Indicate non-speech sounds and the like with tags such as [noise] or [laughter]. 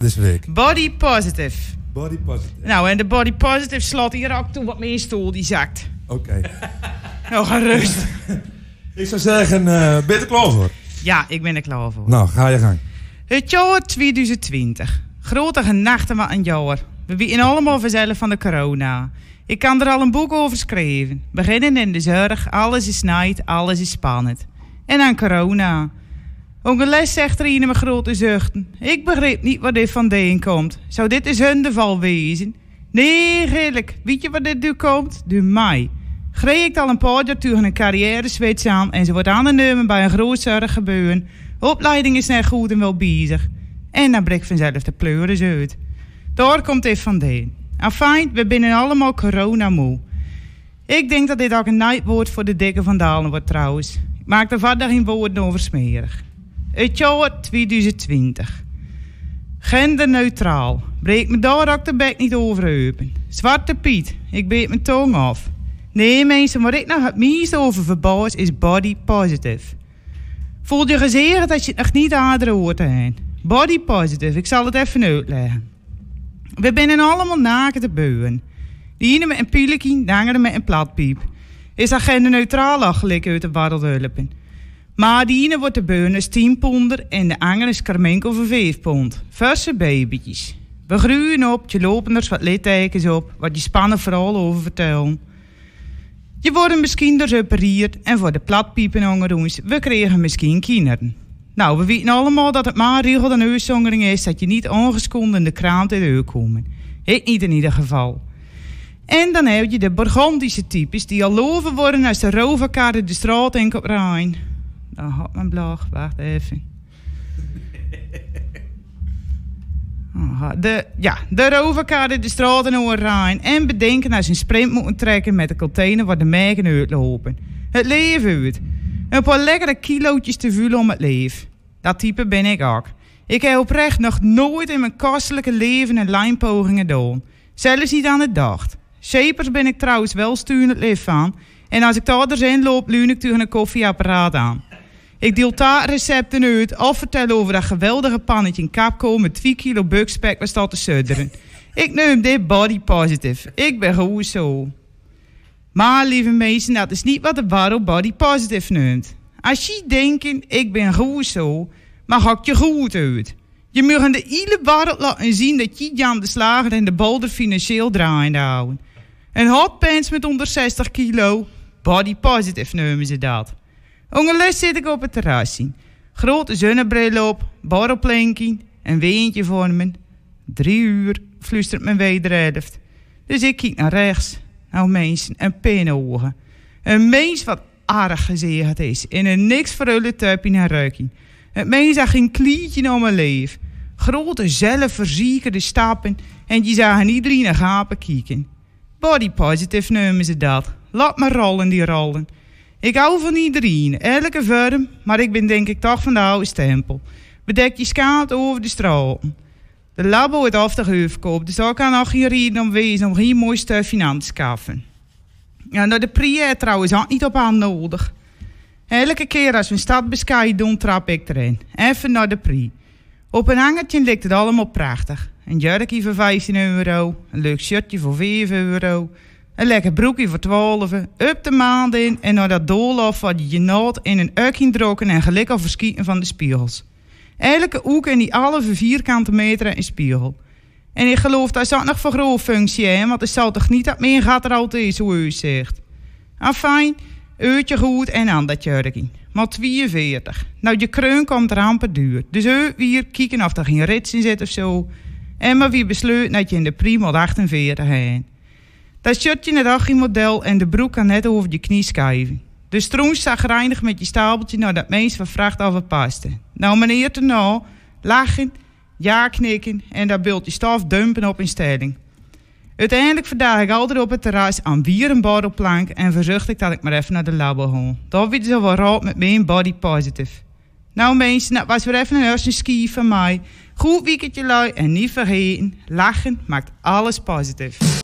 deze week? Body positive. Body positive. Nou, en de body positive slot hier ook toe wat mijn stoel die zakt. Oké. [laughs] Nou, gerust. [laughs] Ik zou zeggen, eh ben je er klaar voor? Ja, ik ben er klaar voor. Nou, ga je gang. Het jaar 2020. Grote genachten van een jaar. We weten allemaal vanzelf van de corona. Ik kan er al een boek over schrijven. Beginnen in de zorg, alles is night, alles is spannend. En dan corona. Onkel Les zegt er in mijn grote zuchten. Ik begreep niet waar dit vandaan komt. Zou dit een zondeval wezen? Nee, gelijk. Weet je waar dit nu komt? De mei. Greep ik al een paar jaar tegen een carrière switch aan en ze wordt aangenomen bij een groot zorggebeuren. Opleiding is net goed en wel bezig. En dan breekt vanzelf de pleuris uit. Daar komt dit vandaan. Afijn, we binnen allemaal corona-moe. Ik denk dat dit ook een nightwoord voor de dikke vandalen wordt trouwens. Ik maak er verder geen woorden over smerig. Het jaar 2020. Genderneutraal. Breek me daar ook de bek niet over. Zwarte Piet. Ik beet mijn tong af. Nee mensen, waar ik nou het meest over verbaas is body positive. Voel je gezegd dat je het nog niet aan hoort zijn. Body positive, ik zal het even uitleggen. We binnen allemaal naken te beuwen. De ene met een pielekin, de andere met een platpiep. Is dat genderneutraal achterlijk uit de werelden. Maar wordt de beun is 10 ponder en de andere is karmenkel voor 5 pond. Verse babytjes. We groeien op, je lopen er wat littekens op, wat je spannen vooral over vertellen. Je wordt misschien dus opereerd en voor de platpiepen ongeroens, we kregen misschien kinderen. Nou, we weten allemaal dat het maar regel uitzondering is dat je niet ongeschonden in de kraan te deur komen. Ik niet in ieder geval. En dan heb je de Burgondische types die al loven worden als de roverkaarten de straat in op Rijn. Dan had mijn blog, wacht even. Aha, De, ja, de roverkaarten de straat in over Rijn. En bedenken ze een sprint moeten trekken met de container waar de megen uitlopen. Het leven uit. Een paar lekkere kilootjes te vullen om het leven. Dat type ben ik ook. Ik heb oprecht nog nooit in mijn kostelijke leven een lijnpoging gedaan. Zelfs niet aan het dag. Shapers ben ik trouwens wel sturend lief van. En als ik daar erin loop, leun ik tegen een koffieapparaat aan. Ik deel daar recepten uit of vertel over dat geweldige pannetje in Capco met 2 kilo bugspek waar staat te sudderen. [laughs] Ik neem dit body positive. Ik ben gewoon zo. Maar lieve mensen, dat is niet wat de Barrel Body Positive noemt. Als je denkt, ik ben goed zo, maar hak je goed uit. Je moet aan de hele wereld laten zien dat je Jan de Slager en de Boulder financieel draaiende houden. Een hotpants met onder 60 kilo, Body Positive noemen ze dat. Ongelukkig zit ik op het terrasje. Grote zonnebril op, borrelplanking, een weentje vormen. Drie uur flustert mijn wederhelft. Dus ik kijk naar rechts. Nou mensen, een pinnenogen. Een mens wat aardig gezicht is. En een niks verrulle tuip in haar ruiking. Het mens zag geen klietje om mijn leven. Grote zelfverzekerde stappen. En je zag iedereen naar gapen kijken. Body positive noemen ze dat. Laat me rollen die rollen. Ik hou van iedereen, elke vorm, maar ik ben denk ik toch van de oude stempel. Bedek je skaat over de straten. De labo het af te geufkoop, dus daar kan nog geen reden om wezen om geen mooi aan te schaffen. Ja, nou de prië trouwens ook niet op aan nodig. Elke keer als we een stad beschijden doen, trap ik erin. Even naar de pri. Op een hangertje ligt het allemaal prachtig. Een jurkje voor 15 euro, een leuk shirtje voor 5 euro, een lekker broekje voor 12, up de maand in en naar dat doolhof wat je je nood in een ukje drokken en gelijk al verschieten van de spiegels. Elke hoek in die halve vierkante meter een spiegel. En ik geloof dat is ook nog voor grote functie, hè, want het zal toch niet dat meer gaat er altijd zo uitzicht. Afijn, uurtje goed en aan dat jurkje. Maar 42. Nou, je kreun komt er amper duur. Dus eu weer kijken of er geen rits in zit of zo. En maar wie besluit dat je in de primo 48 heen. Dat shirtje het 18 model en de broek kan net over je knie schuiven. De stroom zag reinig met je stapeltje naar dat meest vracht af paste. Nou meneer te nou, lachen, ja knikken en dat bultje stof dumpen op in stelling. Uiteindelijk vandaag ik altijd op het terras aan bier en borrelplank en verzucht ik dat ik maar even naar de labo ga. Daar weet ze wel raad met mijn body positive. Nou mensen, dat was weer even een eerste ski van mij. Goed weekendje lui en niet vergeten, lachen maakt alles positief.